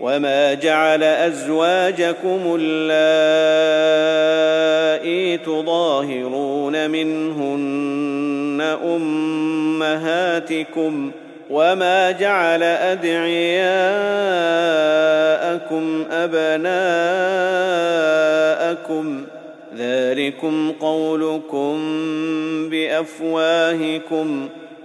وما جعل ازواجكم اللائي تظاهرون منهن امهاتكم وما جعل ادعياءكم ابناءكم ذلكم قولكم بافواهكم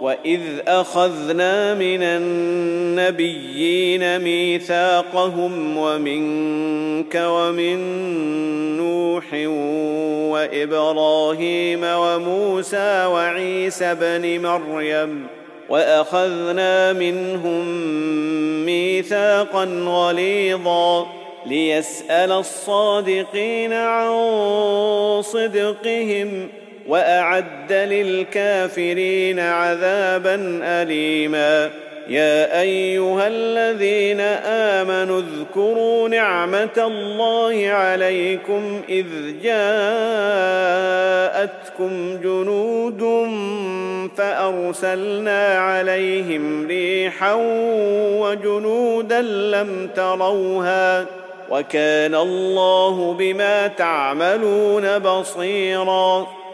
واذ اخذنا من النبيين ميثاقهم ومنك ومن نوح وابراهيم وموسى وعيسى بن مريم واخذنا منهم ميثاقا غليظا ليسال الصادقين عن صدقهم وأعد للكافرين عذابا اليما. يا أيها الذين آمنوا اذكروا نعمة الله عليكم إذ جاءتكم جنود فأرسلنا عليهم ريحا وجنودا لم تروها وكان الله بما تعملون بصيرا.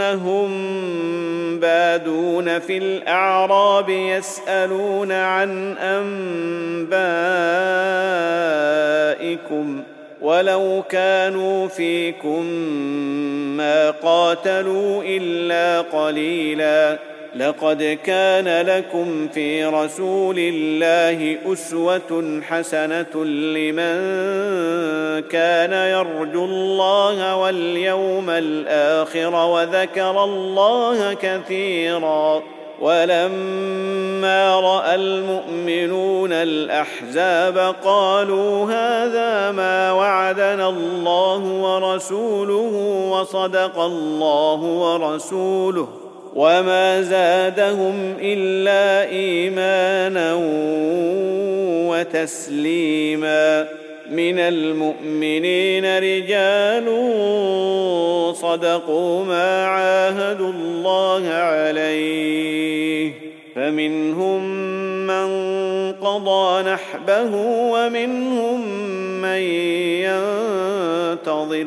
أنهم بادون في الأعراب يسألون عن أنبائكم ولو كانوا فيكم ما قاتلوا إلا قليلا لقد كان لكم في رسول الله أسوة حسنة لمن كان يرجو الله واليوم الآخر وذكر الله كثيرا ولما رأى المؤمنون الأحزاب قالوا هذا ما وعدنا الله ورسوله وصدق الله ورسوله وما زادهم إلا إيمانا وتسليما من المؤمنين رجال صدقوا ما عاهدوا الله عليه. فمنهم من قضى نحبه ومنهم من ينتظر.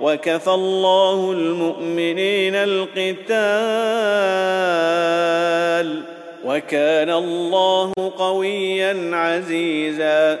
وكفى الله المؤمنين القتال وكان الله قويا عزيزا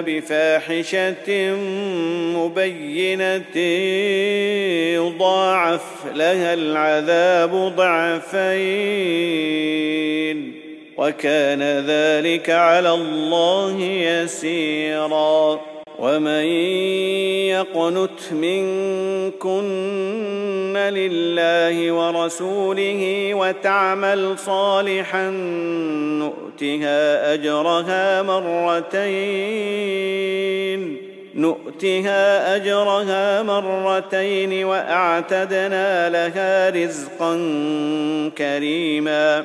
بفاحشة مبينة يضاعف لها العذاب ضعفين وكان ذلك على الله يسيرا. ومن يقنت منكن لله ورسوله وتعمل صالحا نؤتها اجرها مرتين نؤتها اجرها مرتين واعتدنا لها رزقا كريما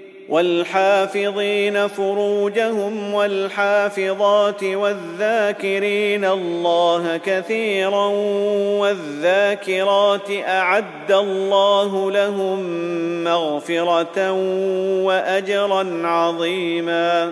والحافظين فروجهم والحافظات والذاكرين الله كثيرا والذاكرات أعد الله لهم مغفرة واجرا عظيما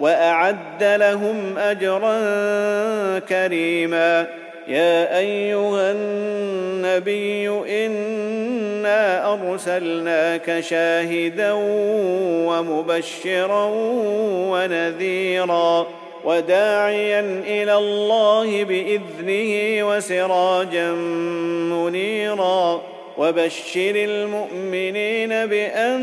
وأعد لهم أجرا كريما. يا أيها النبي إنا أرسلناك شاهدا ومبشرا ونذيرا وداعيا إلى الله بإذنه وسراجا منيرا. وبشر المؤمنين بأن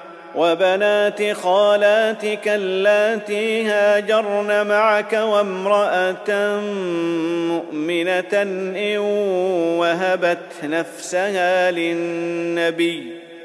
وبنات خالاتك اللاتي هاجرن معك وامرأة مؤمنة إن وهبت نفسها للنبي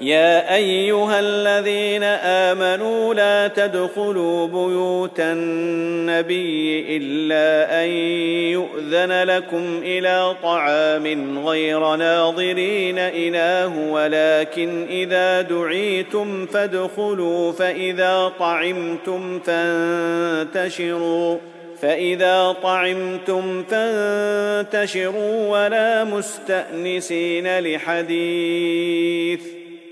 يا أيها الذين آمنوا لا تدخلوا بيوت النبي إلا أن يؤذن لكم إلى طعام غير ناظرين اله ولكن إذا دعيتم فادخلوا فإذا طعمتم فانتشروا فإذا طعمتم فانتشروا ولا مستأنسين لحديث.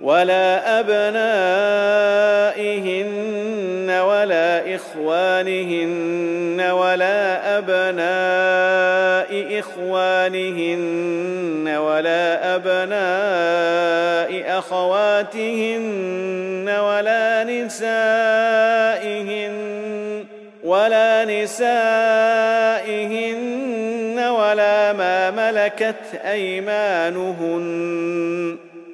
ولا أبنائهن ولا إخوانهن ولا أبناء إخوانهن ولا أبناء أخواتهن ولا نسائهن ولا نسائهن ولا ما ملكت أيمانهن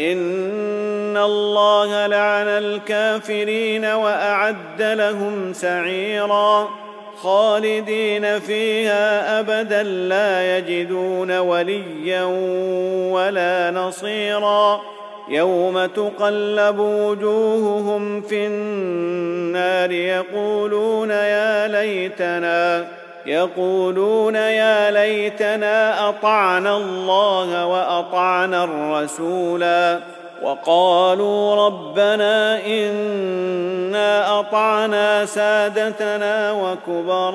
ان الله لعن الكافرين واعد لهم سعيرا خالدين فيها ابدا لا يجدون وليا ولا نصيرا يوم تقلب وجوههم في النار يقولون يا ليتنا يقولون يا ليتنا أطعنا الله وأطعنا الرسولا وقالوا ربنا إنا أطعنا سادتنا وكبراءنا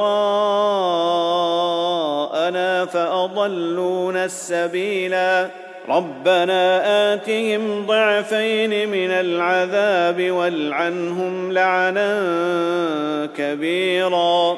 فأضلونا السبيلا ربنا آتهم ضعفين من العذاب والعنهم لعنا كبيرا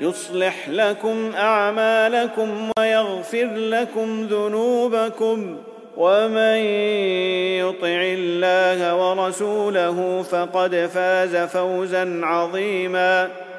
يصلح لكم أعمالكم ويغفر لكم ذنوبكم ومن يطع الله ورسوله فقد فاز فوزا عظيما